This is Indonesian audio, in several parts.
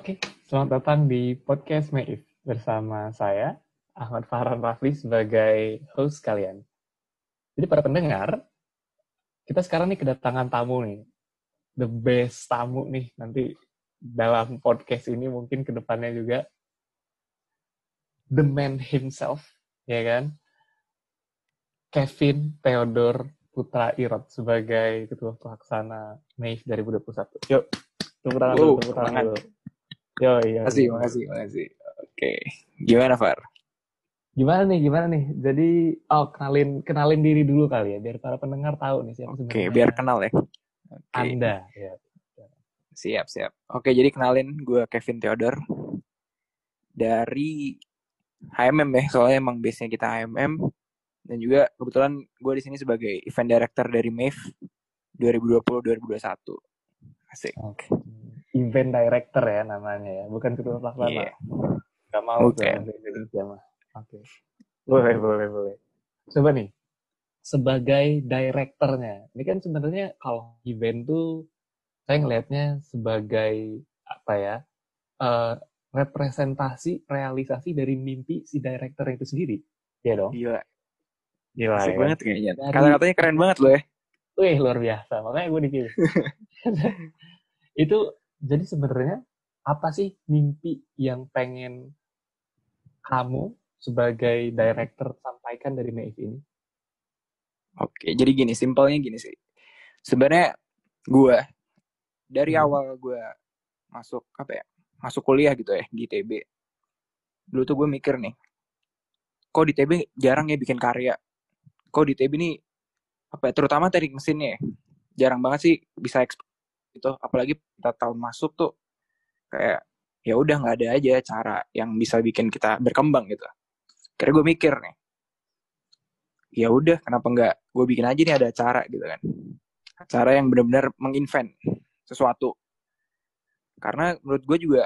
Oke, selamat datang di podcast Meif bersama saya Ahmad Farhan Rafli sebagai host kalian. Jadi para pendengar, kita sekarang nih kedatangan tamu nih, the best tamu nih nanti dalam podcast ini mungkin ke depannya juga the man himself, ya kan? Kevin Theodore Putra Irot sebagai Ketua Pelaksana MEIF 2021. Yuk, tepuk tangan dulu, tepuk tangan dulu. Yo, iya. Makasih, makasih, makasih. Oke. Gimana, Far? Gimana nih, gimana nih? Jadi, oh kenalin kenalin diri dulu kali ya, biar para pendengar tahu nih siapa Oke, biar kenal ya. Oke. Anda. Ya. Siap, siap. Oke, jadi kenalin gue Kevin Theodore dari HMM ya, soalnya emang base-nya kita HMM dan juga kebetulan gue di sini sebagai event director dari MEF 2020-2021. Asik. Oke. Event director ya namanya ya, bukan ketua pelaksana. Iya. Gak mau Bukan. tuh Indonesia mah. Oke. Boleh, boleh, boleh. Coba nih, sebagai direkturnya, ini kan sebenarnya kalau event tuh saya ngelihatnya sebagai apa ya, eh, representasi realisasi dari mimpi si director itu sendiri. Iya dong. Gila, Gila asik ya. banget kayaknya. Dari- Kata-katanya keren banget loh ya. Wih, luar biasa. Makanya gue dipilih. itu jadi sebenarnya apa sih mimpi yang pengen kamu sebagai director sampaikan dari MEIF ini? Oke, jadi gini, simpelnya gini sih. Sebenarnya gue dari Hmm. awal gue masuk apa ya, masuk kuliah gitu ya di ITB. Dulu tuh gue mikir nih, kok di ITB jarang ya bikin karya. Kok di ITB nih apa ya, terutama teknik mesinnya ya, jarang banget sih bisa ekspor gitu. Apalagi kita tahun masuk tuh kayak ya udah nggak ada aja cara yang bisa bikin kita berkembang gitu. Karena gue mikir nih, ya udah kenapa nggak gue bikin aja nih ada acara gitu kan. Acara yang benar-benar menginvent sesuatu. Karena menurut gue juga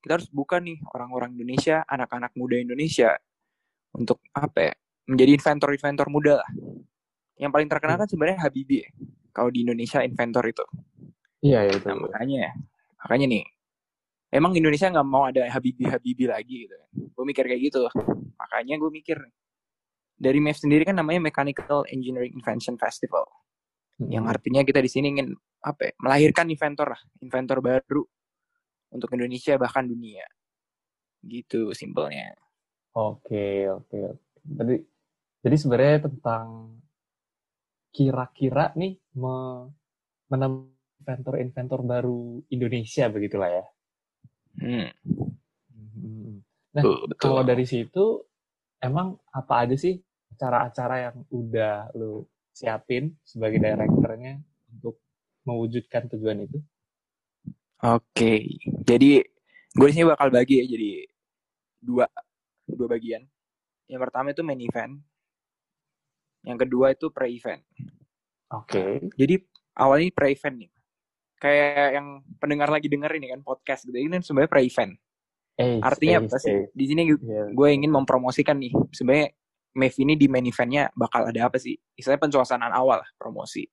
kita harus buka nih orang-orang Indonesia anak-anak muda Indonesia untuk apa ya menjadi inventor-inventor muda lah. Yang paling terkenal kan sebenarnya Habibie ya, kalau di Indonesia inventor itu Iya, ya, nah, makanya makanya nih emang Indonesia nggak mau ada Habibie lagi gitu kan. Gue mikir kayak gitu. Makanya gue mikir nih dari MEF sendiri kan namanya Mechanical Engineering Invention Festival. Yang artinya kita di sini ingin apa ya, melahirkan inventor lah inventor baru untuk Indonesia bahkan dunia. Gitu simpelnya. Oke, oke. oke. Jadi, jadi sebenarnya tentang kira-kira nih me, inventor-inventor baru Indonesia begitulah ya. hmm, Hmm. Nah, betul, betul. Kalau dari situ, emang apa aja sih acara-acara yang udah lu siapin sebagai direkturnya untuk mewujudkan tujuan itu? oke jadi gue di sini bakal bagi ya jadi dua dua bagian yang pertama itu main event yang kedua itu pre event Oke. jadi awalnya pre event nih kayak yang pendengar lagi denger ini kan podcast gitu. Ini kan sebenarnya pre event. Eh, artinya eh, apa sih? eh, di sini iya. gue ingin mempromosikan nih sebenarnya MEF ini di main eventnya bakal ada apa sih? Istilahnya pensuasanaan awal lah, promosi.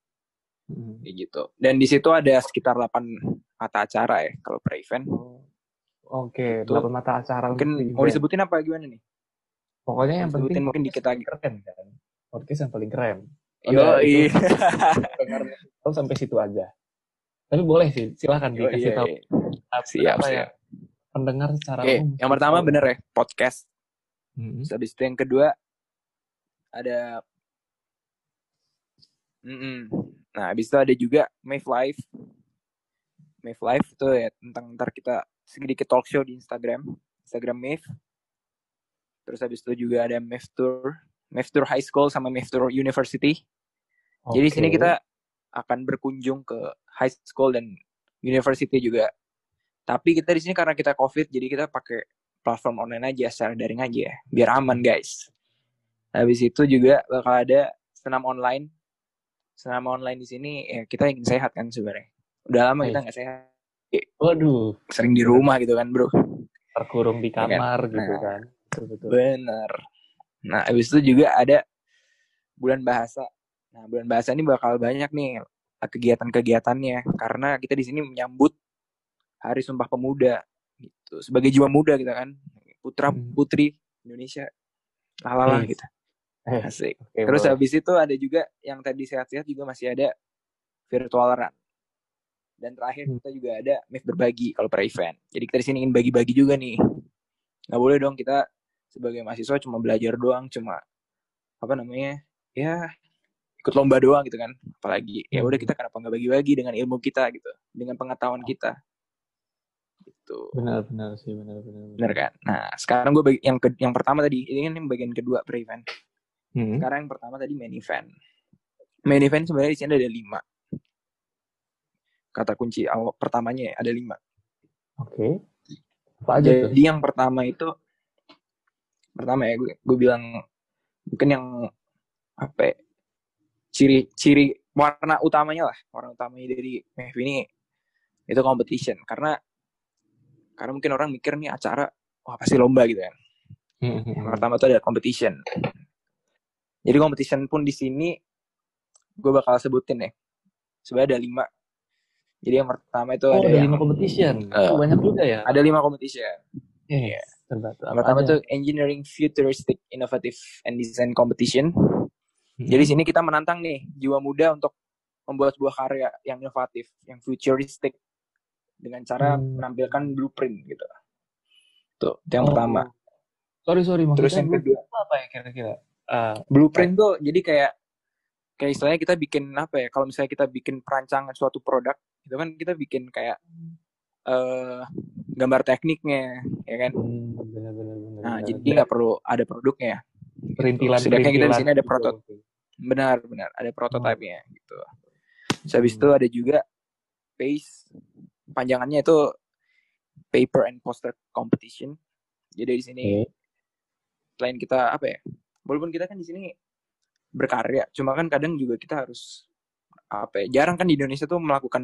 Hmm. kayak gitu. Dan di situ ada sekitar 8 mata acara ya kalau pre event. Oh, Oke, Itu delapan mata acara mungkin mau disebutin apa gimana nih? Pokoknya yang penting mungkin dikit lagi. keren kan. Podcast yang paling keren. yo iya sampai situ aja. Tapi boleh sih, silakan Yo, dikasih iya, tahu iya. siap ya, siap pendengar secara oke umum. yang pertama bener ya podcast Hmm. Terus habis itu yang kedua ada Mm-mm. Nah, habis itu ada juga Mave Live. Mave Live itu ya tentang ntar kita sedikit talk show di Instagram, Instagram Mave. Terus habis itu juga ada Mave Tour, Mave Tour High School sama Mave Tour University. Jadi di sini kita akan berkunjung ke high school dan university juga. Tapi kita di sini karena kita COVID, jadi kita pakai platform online aja, secara daring aja, ya, biar aman guys. Habis itu juga bakal ada senam online. Senam online di sini ya kita ingin sehat kan sebenarnya. Udah lama kita Nice. nggak sehat, Waduh, sering di rumah gitu kan bro. terkurung di kan? kamar gitu Nah. kan. Betul, betul. Bener. Nah, habis itu juga ada bulan bahasa. Nah, bulan bahasa ini bakal banyak nih kegiatan-kegiatannya karena kita di sini menyambut Hari Sumpah Pemuda Gitu. Sebagai jiwa muda kita kan, putra Hmm. putri Indonesia, lalala Yes. gitu. Asik. oke, Terus boleh. habis itu ada juga yang tadi sehat-sehat juga masih ada virtual run. Dan terakhir Hmm. kita juga ada MIF berbagi kalau per event. Jadi kita di sini ingin bagi-bagi juga nih. Nggak boleh dong kita sebagai mahasiswa cuma belajar doang, cuma apa namanya ya ikut lomba doang gitu kan. Apalagi ya udah Hmm. kita kenapa nggak bagi-bagi dengan ilmu kita gitu, dengan pengetahuan kita. Gitu. Benar-benar sih, benar-benar. Bener kan? Nah, sekarang gue bagi, yang ke, yang pertama tadi, ini kan yang bagian kedua per event. Hmm. Sekarang yang pertama tadi main event. Main event sebenarnya di sini ada lima. Kata kunci awal pertamanya ya, ada lima. Oke. Apa aja tuh? Jadi yang pertama itu pertama ya gue gue bilang mungkin yang apa ya, ciri ciri warna utamanya lah. Warna utamanya dari MEF ini itu competition. Karena karena mungkin orang mikir nih acara wah pasti lomba gitu kan. Hmm, hmm, yang pertama itu ada competition. Jadi competition pun di sini gue bakal sebutin ya. Sebenarnya ada lima. Jadi yang pertama itu Oh, ada ada yang lima competition. Eh, Oh, banyak juga ya. ada lima competition. Iya. Yang apa pertama tuh Engineering Futuristic Innovative and Design Competition. Hmm. Jadi sini kita menantang nih jiwa muda untuk membuat sebuah karya yang inovatif, yang futuristic dengan cara Hmm. menampilkan blueprint gitu. Tuh, itu yang Oh. pertama. Sorry, sorry. Maksudnya Terus yang kedua, apa ya kira-kira? Ah, blueprint tuh jadi kayak kayak istilahnya kita bikin apa ya? Kalau misalnya kita bikin perancangan suatu produk, itu kan kita bikin kayak eh gambar tekniknya, ya kan? hmm, benar-benar benar. Nah, benar. jadi nggak perlu ada produknya. Perintilan Sedangkan kita di sini ada gitu. protot benar benar. Ada prototipenya gitu. Terus habis Hmm. itu ada juga pace. Panjangannya itu paper and poster competition. Jadi di sini Oke. selain kita apa ya walaupun kita kan di sini berkarya cuma kan kadang juga kita harus apa ya jarang kan di Indonesia tuh melakukan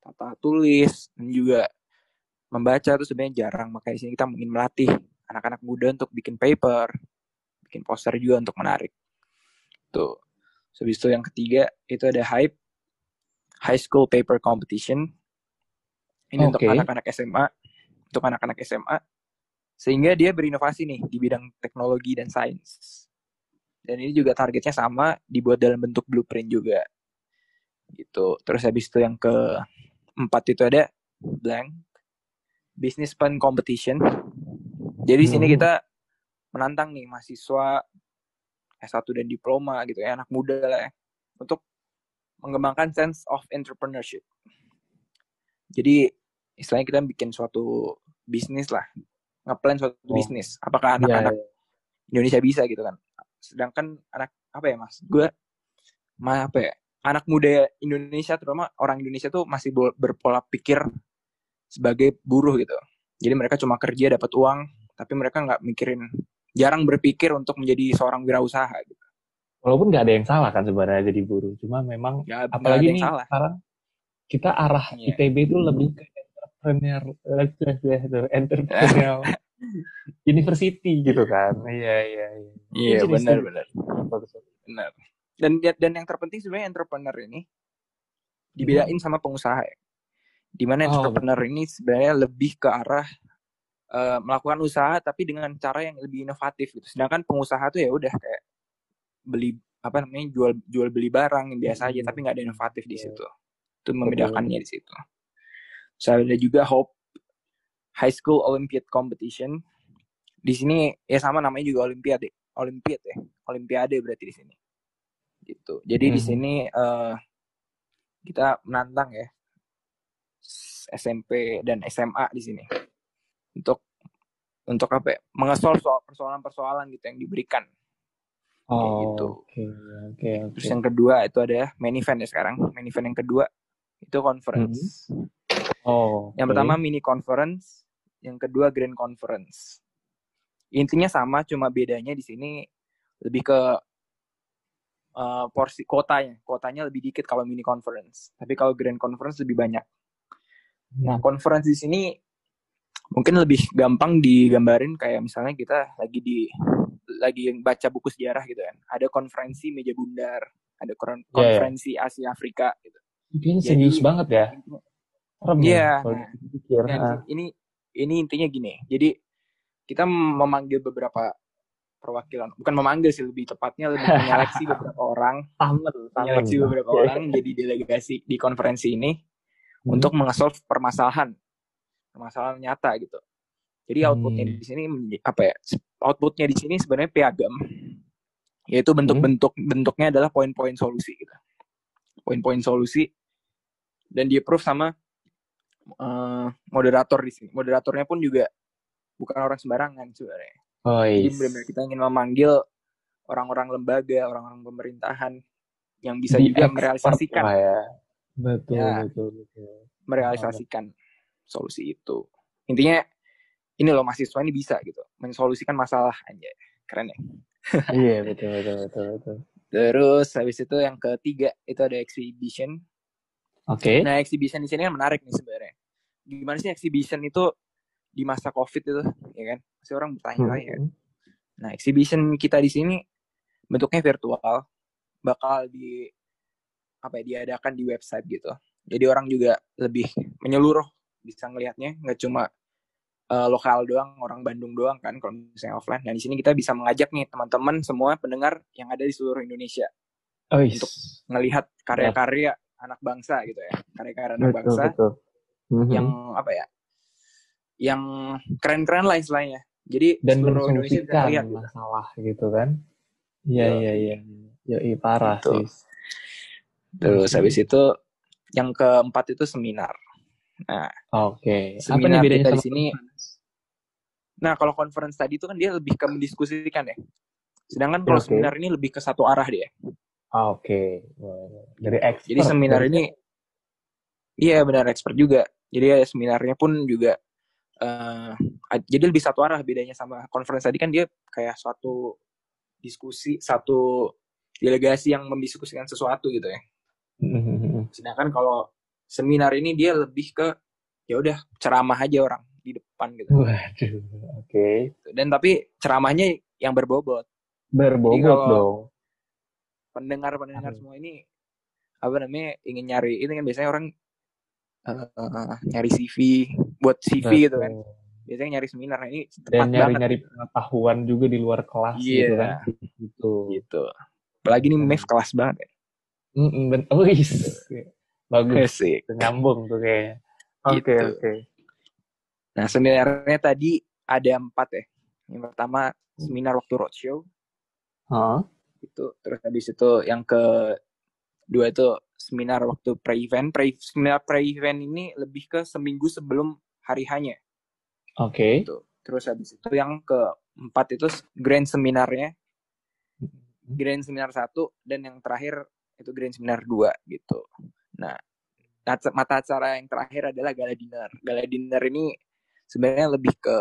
tata tulis dan juga membaca. Tuh sebenarnya jarang. Makanya di sini kita ingin melatih anak-anak muda untuk bikin paper bikin poster juga untuk menarik. Tuh. Habis itu yang ketiga itu ada hype high school paper competition. Ini untuk Oke. anak-anak SMA untuk anak-anak SMA sehingga dia berinovasi nih di bidang teknologi dan sains. Dan ini juga targetnya sama dibuat dalam bentuk blueprint juga. Gitu. Terus habis itu yang keempat itu ada blank business plan competition. Jadi di sini Hmm. kita menantang nih mahasiswa S1 dan diploma gitu ya anak muda lah ya untuk mengembangkan sense of entrepreneurship jadi istilahnya kita bikin suatu bisnis lah ngeplan suatu Oh. bisnis apakah Iya, anak-anak iya. Indonesia bisa gitu kan sedangkan anak apa ya mas gue ma apa ya anak muda Indonesia terutama orang Indonesia tuh masih berpola pikir sebagai buruh gitu jadi mereka cuma kerja dapat uang tapi mereka nggak mikirin jarang berpikir untuk menjadi seorang wirausasaha gitu. Walaupun nggak ada yang salah kan sebenarnya jadi buruh, cuma memang ada apalagi nih salah. sekarang kita arah Iya. ITB itu lebih ke entrepreneur entrepreneurial university gitu kan. Iya iya iya. iya benar benar. Benar. Dan dan yang terpenting sebenarnya entrepreneur ini dibedain sama pengusaha ya. Di mana Oh, entrepreneur ini sebenarnya lebih ke arah eh, melakukan usaha tapi dengan cara yang lebih inovatif gitu. Sedangkan pengusaha tuh ya udah kayak beli apa namanya jual jual beli barang yang biasa aja Hmm. tapi nggak ada inovatif di Iya. situ. Itu membedakannya di situ. Saya ada juga Hope High School Olympiad Competition. Di sini ya sama namanya juga Olimpiade. Olimpiad ya. Olimpiade berarti di sini. Gitu. Jadi di Mhm. sini eh, kita menantang ya SMP dan SMA di sini untuk untuk apa ya? Mengesolve soal persoalan-persoalan gitu yang diberikan. Oh, gitu. Oke oke oke. Terus yang kedua itu ada main event ya sekarang. Main event yang kedua itu conference. Oh. Yang oke. pertama mini conference, yang kedua grand conference. Intinya sama, cuma bedanya di sini lebih ke uh, porsi kotanya. Kotanya lebih dikit kalau mini conference. Tapi kalau grand conference lebih banyak. Nah, Hmm. conference di sini mungkin lebih gampang digambarin kayak misalnya kita lagi di lagi baca buku sejarah gitu kan. Ada konferensi meja bundar, ada Iya, iya. konferensi Asia Afrika gitu. Jadi- serius banget ya. Serem Iya, ya, kalau nah, Ah. ini ini intinya gini. Jadi kita memanggil beberapa perwakilan, bukan memanggil sih lebih tepatnya lebih menyeleksi beberapa orang, menyeleksi beberapa orang jadi delegasi di konferensi ini hmm. untuk mengesolve permasalahan, permasalahan nyata gitu. Jadi outputnya hmm. di sini apa ya? Outputnya di sini sebenarnya piagam, yaitu bentuk-bentuk bentuknya adalah poin-poin solusi gitu. Poin-poin solusi dan di approve sama uh, moderator di sini. Moderatornya pun juga bukan orang sembarangan sebenarnya. Oh, yes. Jadi benar-benar kita ingin memanggil orang-orang lembaga, orang-orang pemerintahan yang bisa di juga merealisasikan. Ya. Betul, ya, betul, betul. Merealisasikan solusi itu. Intinya ini loh mahasiswa ini bisa gitu, mensolusikan masalah aja. Keren ya? iya, betul, betul, betul, betul. Terus habis itu yang ketiga itu ada exhibition. Oke. Okay. Nah, exhibition di sini kan menarik nih sebenarnya. Gimana sih exhibition itu di masa Covid itu, ya kan? Masih orang bertanya-tanya. Hmm. Nah, exhibition kita di sini bentuknya virtual, bakal di apa ya diadakan di website gitu. Jadi orang juga lebih menyeluruh bisa ngelihatnya, nggak cuma uh, lokal doang, orang Bandung doang kan kalau misalnya offline. Nah, di sini kita bisa mengajak nih teman-teman semua pendengar yang ada di seluruh Indonesia oh, untuk melihat karya-karya anak bangsa gitu ya karya-karya anak betul, bangsa betul. Mm-hmm. yang apa ya yang keren-keren lah istilahnya jadi dan seluruh Indonesia bisa lihat gitu. masalah gitu kan iya iya iya ya parah gitu. sih terus habis itu yang keempat itu seminar nah oke okay. apa nih kita di sini nah kalau conference tadi itu kan dia lebih ke mendiskusikan ya sedangkan kalau okay. seminar ini lebih ke satu arah dia Ah, Oke, okay. dari expert. Jadi seminar ini, iya benar expert juga. Jadi ya seminarnya pun juga, uh, jadi lebih satu arah bedanya sama conference tadi kan dia kayak suatu diskusi, satu delegasi yang mendiskusikan sesuatu gitu ya. Mm-hmm. Sedangkan kalau seminar ini dia lebih ke ya udah ceramah aja orang di depan gitu. Waduh, oke. Okay. Dan tapi ceramahnya yang berbobot. Berbobot dong pendengar-pendengar semua ini apa namanya ingin nyari ini kan biasanya orang uh, uh, nyari CV buat CV Betul. gitu kan biasanya nyari seminar nah, ini dan nyari nyari pengetahuan juga di luar kelas yeah. gitu kan gitu gitu apalagi nih MEF kelas banget ya mm -mm, oh, bagus sih nyambung tuh kayaknya oke okay, gitu. oke okay. nah seminarnya tadi ada empat ya yang pertama seminar waktu roadshow huh? itu terus habis itu yang ke dua itu seminar waktu pre-event pre seminar pre-event ini lebih ke seminggu sebelum hari hanya oke okay. Gitu. terus habis itu yang keempat itu grand seminarnya grand seminar satu dan yang terakhir itu grand seminar dua gitu nah mata acara yang terakhir adalah gala dinner. Gala dinner ini sebenarnya lebih ke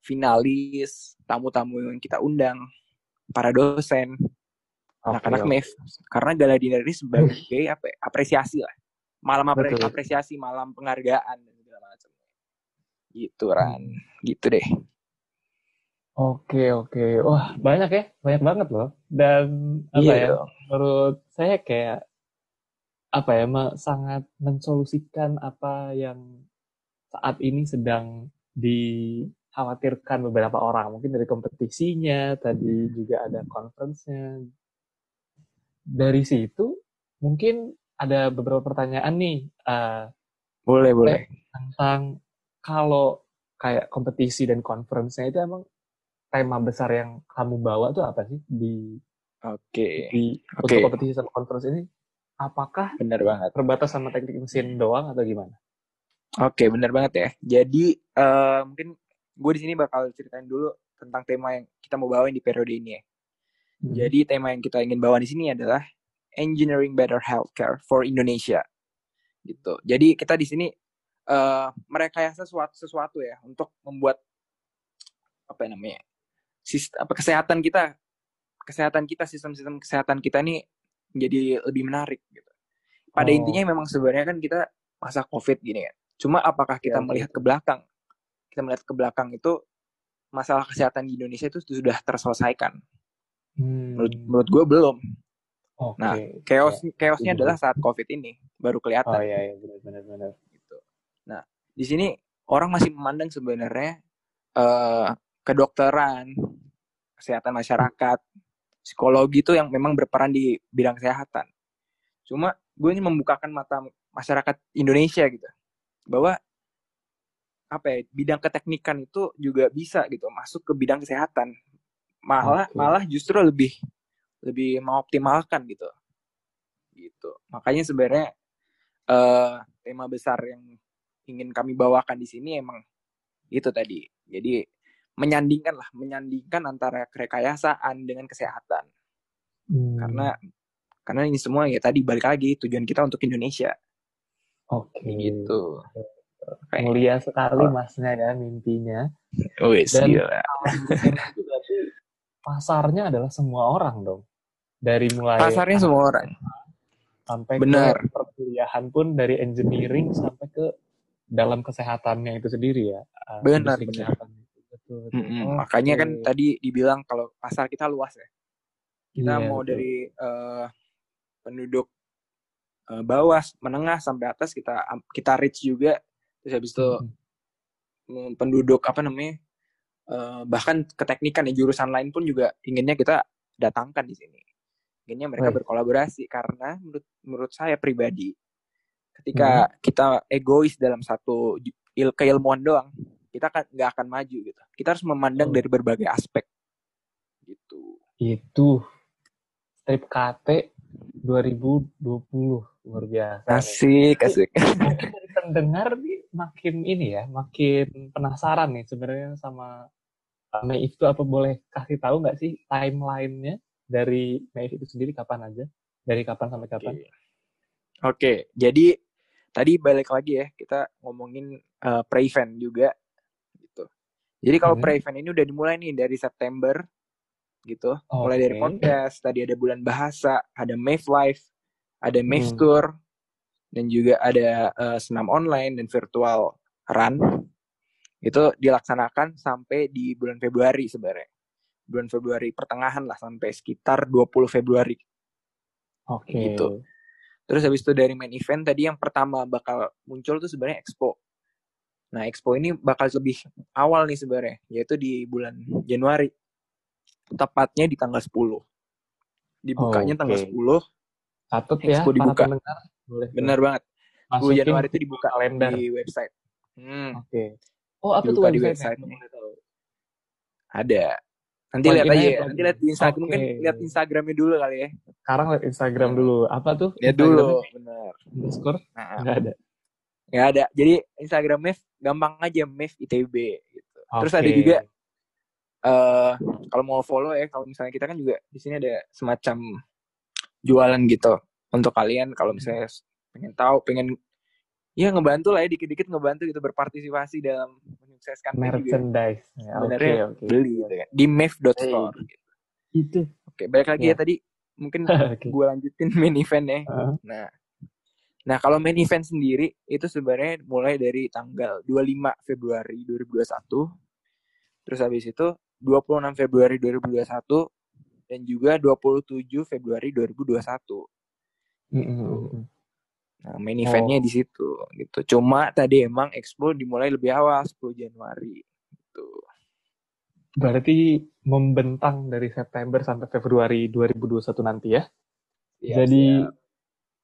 finalis tamu-tamu yang kita undang para dosen anak-anak okay, MEF karena gala dinner ini sebagai apa ya, apresiasi lah. Malam apre Betul. apresiasi malam penghargaan dan segala macam. Gitu Ran. Gitu deh. Oke oke, wah banyak ya, banyak banget loh. Dan apa iya ya, menurut saya kayak apa ya, sangat mensolusikan apa yang saat ini sedang dikhawatirkan beberapa orang. Mungkin dari kompetisinya, tadi juga ada conference-nya, dari situ mungkin ada beberapa pertanyaan nih. Uh, boleh, boleh. Tentang kalau kayak kompetisi dan conference-nya itu emang tema besar yang kamu bawa tuh apa sih di Oke. Okay. Di okay. untuk kompetisi sama conference ini apakah benar banget terbatas sama teknik mesin doang atau gimana? Oke, okay, benar banget ya. Jadi uh, mungkin gue di sini bakal ceritain dulu tentang tema yang kita mau bawain di periode ini ya. Hmm. Jadi tema yang kita ingin bawa di sini adalah Engineering Better Healthcare for Indonesia. Gitu. Jadi kita di sini uh, merekayasa sesuatu, sesuatu ya untuk membuat apa namanya sistem apa kesehatan kita kesehatan kita sistem-sistem kesehatan kita ini menjadi lebih menarik gitu. Pada oh. intinya memang sebenarnya kan kita masa COVID gini ya. Cuma apakah kita ya, melihat ke belakang? Kita melihat ke belakang itu masalah kesehatan di Indonesia itu sudah terselesaikan. Hmm. Menurut menurut gue belum. Okay. Nah, chaos ya. chaosnya ya. adalah saat COVID ini baru kelihatan. Oh iya, iya benar benar benar. Gitu. Nah, di sini orang masih memandang sebenarnya uh, kedokteran, kesehatan masyarakat, psikologi itu yang memang berperan di bidang kesehatan. Cuma gue ini membukakan mata masyarakat Indonesia gitu. Bahwa apa ya bidang keteknikan itu juga bisa gitu masuk ke bidang kesehatan. Malah okay. malah justru lebih lebih mengoptimalkan gitu. Gitu. Makanya sebenarnya uh, tema besar yang ingin kami bawakan di sini emang itu tadi. Jadi menyandingkan lah menyandingkan antara kerekayasaan dengan kesehatan hmm. karena karena ini semua ya tadi balik lagi tujuan kita untuk Indonesia oke okay. gitu Kayak, mulia sekali oh. masnya ya mimpinya. Wis, Dan gila. pasarnya adalah semua orang dong. Dari mulai pasarnya semua orang. Sampai Benar. ke perkuliahan pun dari engineering sampai ke dalam kesehatannya itu sendiri ya. Ah, benar, benar. Mm -hmm. oh, Makanya okay. kan tadi dibilang kalau pasar kita luas ya. Kita yeah, mau betul. dari uh, penduduk uh, bawah, menengah sampai atas kita kita reach juga terus habis itu hmm. penduduk apa namanya uh, bahkan keteknikan ya jurusan lain pun juga inginnya kita datangkan di sini inginnya mereka Baik. berkolaborasi karena menurut menurut saya pribadi ketika hmm. kita egois dalam satu il keilmuan doang kita kan nggak akan maju gitu. Kita harus memandang oh. dari berbagai aspek. Gitu. Itu strip KT 2020 luar biasa. Asik asik. dari pendengar nih makin ini ya makin penasaran nih sebenarnya sama Meif itu apa boleh kasih tahu nggak sih timelinenya dari Meif itu sendiri kapan aja? Dari kapan sampai kapan? Oke okay. jadi tadi balik lagi ya kita ngomongin uh, pre-event juga jadi kalau hmm. pre-event ini udah dimulai nih dari September gitu okay. mulai dari podcast tadi ada bulan bahasa ada Meif Live ada Maeve hmm. Tour, dan juga ada uh, senam online dan virtual run. Itu dilaksanakan sampai di bulan Februari sebenarnya. Bulan Februari pertengahan lah sampai sekitar 20 Februari. Oke. Okay. Gitu. Terus habis itu dari main event tadi yang pertama bakal muncul tuh sebenarnya expo. Nah, expo ini bakal lebih awal nih sebenarnya, yaitu di bulan Januari. Tepatnya di tanggal 10. Dibukanya okay. tanggal 10, Catat ya, Expo dibuka. Pendengar, boleh. Benar banget. Masukin 10 Januari itu dibuka kalender di website. Hmm. Oke. Okay. Oh, apa dibuka tuh di website? Ada. Nanti lihat aja ya. Nanti lihat di Instagram. Okay. Mungkin lihat Instagramnya dulu kali ya. Sekarang lihat Instagram dulu. Apa tuh? Lihat dulu. Benar. Underscore? Nah, Nggak ada. Nggak ada. Jadi Instagram Mev gampang aja Mev ITB gitu. Okay. Terus ada juga uh, kalau mau follow ya, kalau misalnya kita kan juga di sini ada semacam jualan gitu untuk kalian kalau misalnya pengen tahu pengen ya ngebantu lah ya dikit-dikit ngebantu gitu berpartisipasi dalam menyukseskan merchandise ya, okay, okay. beli gitu kan di mave.store hey. gitu. itu oke okay, balik lagi yeah. ya tadi mungkin okay. gue lanjutin main event ya uh-huh. nah nah kalau main event sendiri itu sebenarnya mulai dari tanggal 25 Februari 2021 terus habis itu 26 Februari 2021 dan juga 27 Februari 2021. Mm -hmm. Nah, main eventnya oh. di situ gitu. Cuma tadi emang expo dimulai lebih awal 10 Januari gitu. Berarti membentang dari September sampai Februari 2021 nanti ya. ya Jadi siap.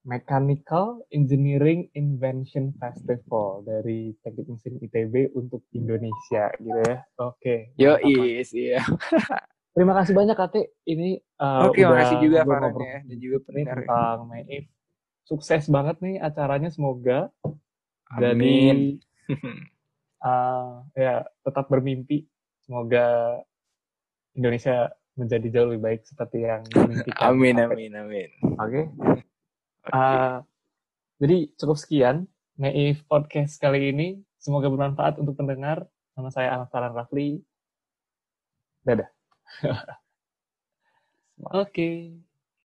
Mechanical Engineering Invention Festival dari Teknik Mesin ITB untuk Indonesia gitu ya. Oke. Okay. Yo, is, iya. Terima kasih banyak Kate. Ini uh, Oke, terima kasih juga Farhannya dan juga pendengar tentang Meif. Sukses banget nih acaranya semoga. Amin. Jadi uh, ya tetap bermimpi. Semoga Indonesia menjadi jauh lebih baik seperti yang dimimpikan. amin, amin, amin. Oke. Okay. Okay. Uh, jadi cukup sekian Meif podcast kali ini. Semoga bermanfaat untuk pendengar. Nama saya Anastaran Rafli. Dadah. okay